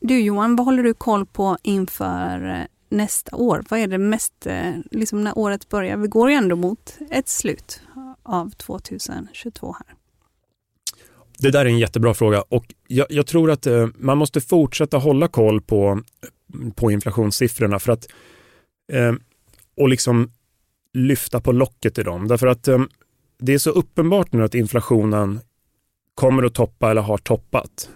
du Johan, vad håller du koll på inför nästa år? Vad är det mest, liksom när året börjar? Vi går ju ändå mot ett slut av 2022 här. Det där är en jättebra fråga och jag, jag tror att eh, man måste fortsätta hålla koll på, på inflationssiffrorna för att eh, och liksom lyfta på locket i dem. Därför att eh, det är så uppenbart nu att inflationen kommer att toppa eller har toppat.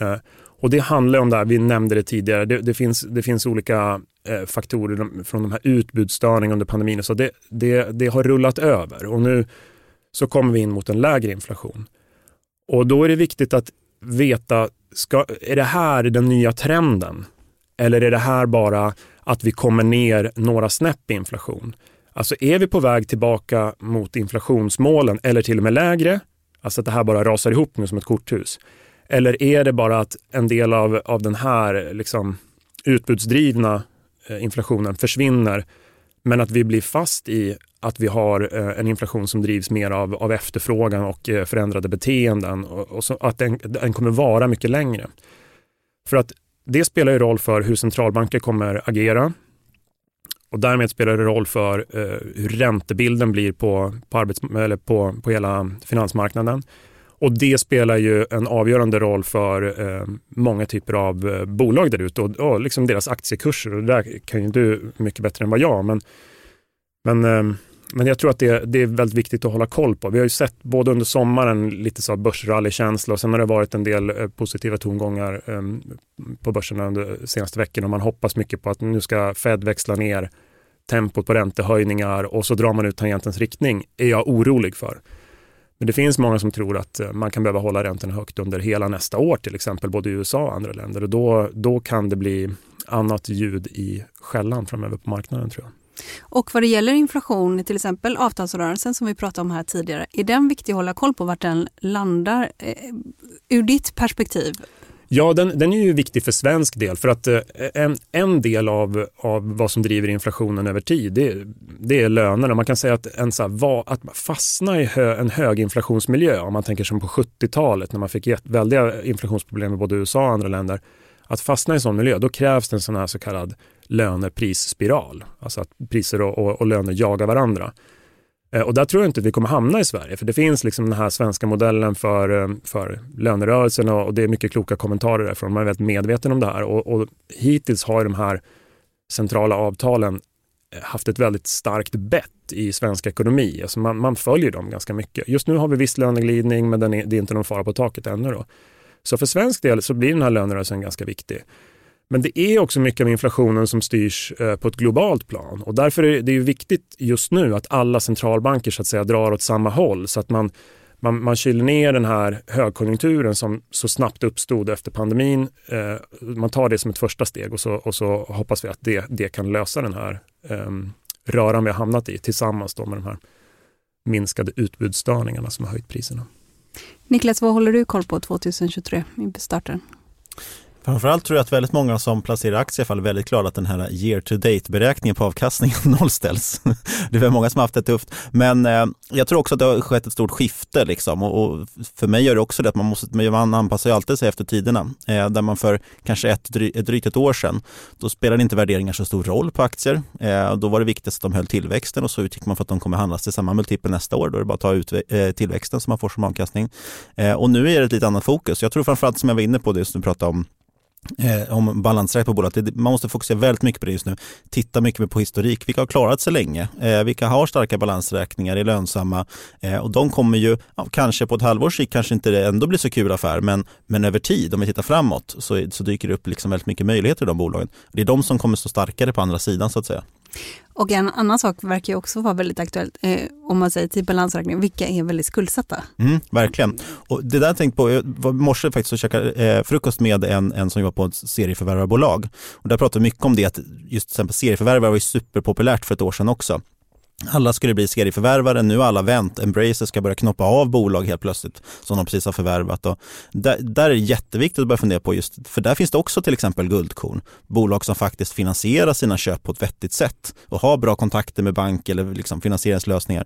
Eh, och det handlar om det här, vi nämnde det tidigare, det, det finns, det finns olika eh, faktorer från de här utbudsstörningarna under pandemin. Så det, det, det har rullat över och nu så kommer vi in mot en lägre inflation. Och då är det viktigt att veta, ska, är det här den nya trenden? Eller är det här bara att vi kommer ner några snäpp i inflation? Alltså är vi på väg tillbaka mot inflationsmålen eller till och med lägre? Alltså att det här bara rasar ihop nu som ett korthus. Eller är det bara att en del av, av den här liksom, utbudsdrivna eh, inflationen försvinner men att vi blir fast i att vi har eh, en inflation som drivs mer av, av efterfrågan och eh, förändrade beteenden och, och så, att den, den, kommer vara mycket längre. För att det spelar ju roll för hur centralbanker kommer agera och därmed spelar det roll för eh, hur räntebilden blir på, på, arbets, eller på, på hela finansmarknaden. Och det spelar ju en avgörande roll för eh, många typer av eh, bolag där ute och, och liksom deras aktiekurser. Och det där kan ju du mycket bättre än vad jag. Men, men, eh, men jag tror att det, det, är väldigt viktigt att hålla koll på. Vi har ju sett både under sommaren lite så börsrallykänsla och sen har det varit en del eh, positiva tongångar eh, på börserna under senaste veckan och man hoppas mycket på att nu ska Fed växla ner tempot på räntehöjningar och så drar man ut tangentens riktning är jag orolig för. Men det finns många som tror att eh, man kan behöva hålla räntorna högt under hela nästa år till exempel, både i USA och andra länder. Och då, då kan det bli annat ljud i skällan framöver på marknaden tror jag. Och vad det gäller inflation, till exempel avtalsrörelsen som vi pratade om här tidigare, är den viktig att hålla koll på vart den landar eh, ur ditt perspektiv? Ja, den, den, är ju viktig för svensk del för att eh, en, en del av, av vad som driver inflationen över tid det, det är lönerna. Man kan säga att, en, så här, va, att fastna i hö, en höginflationsmiljö, om man tänker som på 70-talet när man fick väldiga inflationsproblem i både USA och andra länder. Att fastna i en sån miljö, då krävs det en sån här så kallad löneprisspiral. Alltså att priser och, och, och löner jagar varandra. Eh, och där tror jag inte att vi kommer hamna i Sverige, för det finns liksom den här svenska modellen för, eh, för lönerörelsen och det är mycket kloka kommentarer därifrån. Man är väldigt medveten om det här och, och hittills har de här centrala avtalen eh, haft ett väldigt starkt bett i svensk ekonomi. Alltså man, man följer dem ganska mycket. Just nu har vi viss löneglidning, men den är, det är inte någon fara på taket ännu. Då. Så för svensk del så blir den här lönerörelsen ganska viktig. Men det är också mycket av inflationen som styrs eh, på ett globalt plan och därför är det viktigt just nu att alla centralbanker så att säga drar åt samma håll så att man, man, man kyler ner den här högkonjunkturen som så snabbt uppstod efter pandemin. Eh, man tar det som ett första steg och så, och så hoppas vi att det, det kan lösa den här eh, röran vi har hamnat i tillsammans med de här minskade utbudsstörningarna som har höjt priserna. Niklas, vad håller du koll på 2023 i starten? Framförallt tror jag att väldigt många som placerar aktier är väldigt glada att den här year to date-beräkningen på avkastningen nollställs. Det är väl många som har haft det tufft. Men eh, jag tror också att det har skett ett stort skifte. Liksom. Och, och, för mig gör det också det att man, måste, man anpassar ju alltid sig efter tiderna. Eh, där man för kanske ett, drygt ett år sedan, då spelade inte värderingar så stor roll på aktier. Eh, då var det viktigast att de höll tillväxten och så utgick man för att de kommer handlas till samma multipel nästa år. Då är det bara att ta ut eh, tillväxten som man får som avkastning. Eh, och nu är det ett lite annat fokus. Jag tror framförallt som jag var inne på det som du pratade om eh, om balansräkning på bolaget. Det- Man måste fokusera väldigt mycket på det just nu. Titta mycket på historik. Vilka har klarat sig länge? Eh, vilka har starka balansräkningar, är lönsamma? Eh, och de kommer ju, ja, kanske på ett halvårs sikt kanske inte det ändå blir så kul affär, men, men över tid, om vi tittar framåt, så, så dyker det upp liksom väldigt mycket möjligheter i de bolagen. Det är de som kommer stå starkare på andra sidan så att säga. Och en annan sak verkar ju också vara väldigt aktuellt, eh, om man säger typ till balansräkning, vilka är väldigt skuldsatta? Mm, verkligen. Och det där jag tänkte på, jag var i morse faktiskt och käkade eh, frukost med en, en som jobbar på ett serieförvärvarbolag. Och där pratade vi mycket om det, att just till exempel serieförvärvare var ju superpopulärt för ett år sedan också. Alla skulle bli serieförvärvare, nu har alla vänt. Embracer ska börja knoppa av bolag helt plötsligt som de precis har förvärvat. Och där, där är det jätteviktigt att börja fundera på just, för där finns det också till exempel guldkorn. Bolag som faktiskt finansierar sina köp på ett vettigt sätt och har bra kontakter med bank eller liksom finansieringslösningar.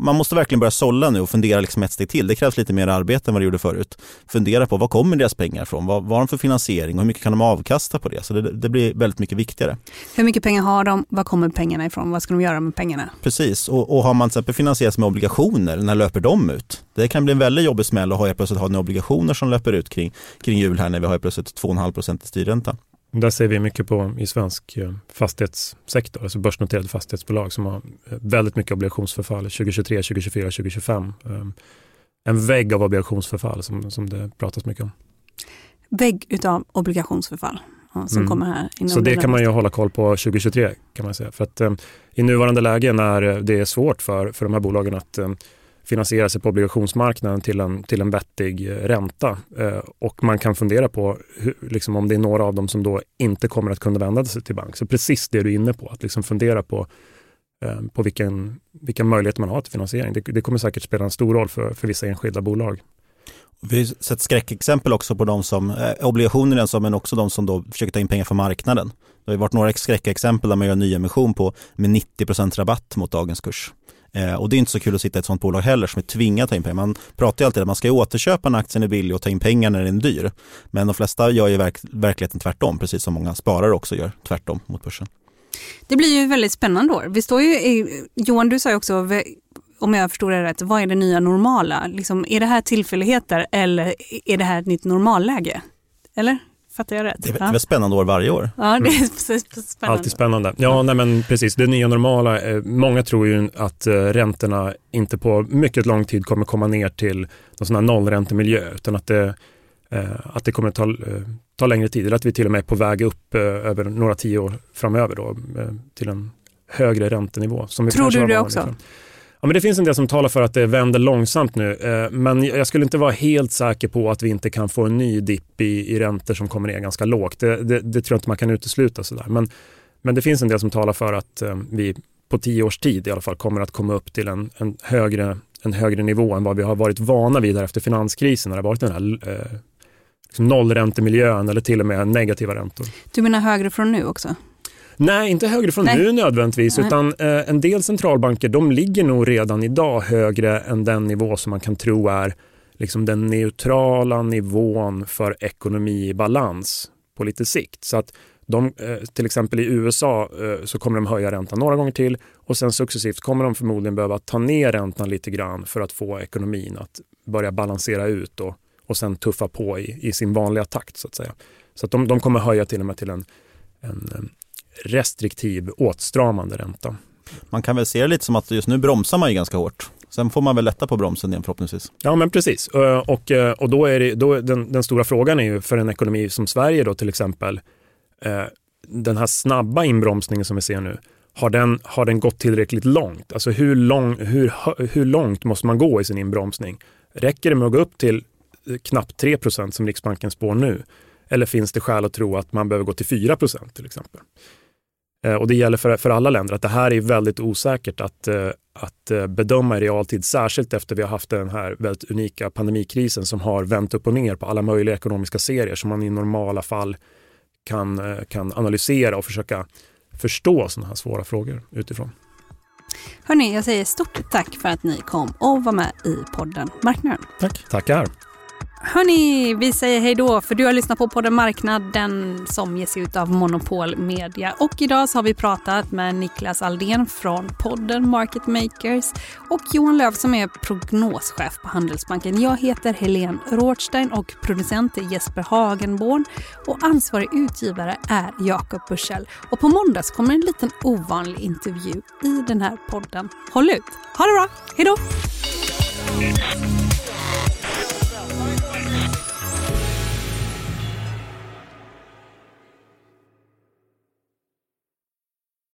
Man måste verkligen börja sålla nu och fundera liksom ett steg till. Det krävs lite mer arbete än vad det gjorde förut. Fundera på var kommer deras pengar ifrån? Vad, vad har de för finansiering och hur mycket kan de avkasta på det? Så det, det blir väldigt mycket viktigare. Hur mycket pengar har de? Var kommer pengarna ifrån? Vad ska de göra med pengarna? Precis, och, och har man till exempel finansierat med obligationer, när löper de ut? Det kan bli en väldigt jobbig smäll att ha helt plötsligt ha några obligationer som löper ut kring, kring jul här när vi har helt plötsligt 2,5 procent i styrränta. Där ser vi mycket på i svensk eh, fastighetssektor, alltså börsnoterade fastighetsbolag som har eh, väldigt mycket obligationsförfall 2023, 2024, 2025. Eh, En vägg av obligationsförfall som, som det pratas mycket om. Vägg utav obligationsförfall ja, som Mm. kommer här. Så det kan man ju hålla koll på 2023 kan man säga. För att eh, i nuvarande läge när det är svårt för, för de här bolagen att eh, finansiera sig på obligationsmarknaden till en, till en vettig eh, ränta eh, och man kan fundera på hur, liksom om det är några av dem som då inte kommer att kunna vända sig till bank. Så precis det du är inne på, att liksom fundera på, eh, på vilken, vilka möjligheter man har till finansiering. Det, det kommer säkert spela en stor roll för, för vissa enskilda bolag. Vi har sett skräckexempel också på de som, eh, obligationer alltså, men också de som då försöker ta in pengar från marknaden. Det har varit några skräckexempel där man gör nyemission på med 90% rabatt mot dagens kurs. Eh, och det är inte så kul att sitta i ett sånt bolag heller som är tvingad att ta in pengar. Man pratar ju alltid om att man ska ju återköpa när aktien är billig och ta in pengar när den är dyr. Men de flesta gör ju verk verkligheten tvärtom, precis som många sparare också gör tvärtom mot börsen. Det blir ju väldigt spännande år. Vi står ju i, Johan, du sa ju också, om jag förstår det rätt, vad är det nya normala? Liksom, är det här tillfälligheter eller är det här ett nytt normalläge? Eller? Fattar jag rätt? Det är, det är väl spännande år varje år. Ja, det är så spännande. Alltid spännande. Ja, nej men precis. Det nya normala. Eh, många tror ju att eh, räntorna inte på mycket lång tid kommer komma ner till någon sån här nollräntemiljö utan att det, eh, att det kommer ta, ta längre tid eller att vi till och med är på väg upp över några tio år framöver då, till en högre räntenivå. Som vi Tror du det också? förr. Ja, men det finns en del som talar för att det vänder långsamt nu, eh, men jag skulle inte vara helt säker på att vi inte kan få en ny dipp i, i räntor som kommer ner ganska lågt. Det, det, det tror jag inte man kan utesluta. Sådär. Men, men det finns en del som talar för att eh, vi på tio års tid i alla fall kommer att komma upp till en, en, högre, en högre nivå än vad vi har varit vana vid efter finanskrisen när det har varit den här eh, liksom nollräntemiljön eller till och med negativa räntor. Du menar högre från nu också? Nej, inte högre från Nej. nu nödvändigtvis, Nej. utan eh, en del centralbanker de ligger nog redan idag högre än den nivå som man kan tro är liksom den neutrala nivån för ekonomi i balans på lite sikt. Så att de, eh, till exempel i USA eh, så kommer de höja räntan några gånger till och sen successivt kommer de förmodligen behöva ta ner räntan lite grann för att få ekonomin att börja balansera ut och, och sen tuffa på i, i sin vanliga takt så att säga. Så att de, de kommer höja till och med till en, en eh, restriktiv åtstramande ränta. Man kan väl se det lite som att just nu bromsar man ju ganska hårt. Sen får man väl lätta på bromsen igen förhoppningsvis. Ja men precis. Och, och då är det, då den, den stora frågan är ju för en ekonomi som Sverige då till exempel, den här snabba inbromsningen som vi ser nu, har den, har den gått tillräckligt långt? Alltså hur, lång, hur, hur långt måste man gå i sin inbromsning? Räcker det med att gå upp till knappt 3% som Riksbanken spår nu? Eller finns det skäl att tro att man behöver gå till 4% till exempel? Eh, Och det gäller för, för alla länder att det här är väldigt osäkert att, eh, att eh, bedöma i realtid, särskilt efter vi har haft den här väldigt unika pandemikrisen som har vänt upp och ner på alla möjliga ekonomiska serier som man i normala fall kan, kan analysera och försöka förstå sådana här svåra frågor utifrån. Hörni, jag säger stort tack för att ni kom och var med i podden Marknaden. Tack. Tackar. Hörni, vi säger hej då för du har lyssnat på podden Marknaden som ges ut av Monopol Media. Och idag så har vi pratat med Niklas Aldén från podden Market Makers och Johan Löv som är prognoschef på Handelsbanken. Jag heter Helene Rothstein och producent är Jesper Hagenborn och ansvarig utgivare är Jakob Bursell. Och på måndags kommer en liten ovanlig intervju i den här podden. Håll ut! Ha det bra! Hej då!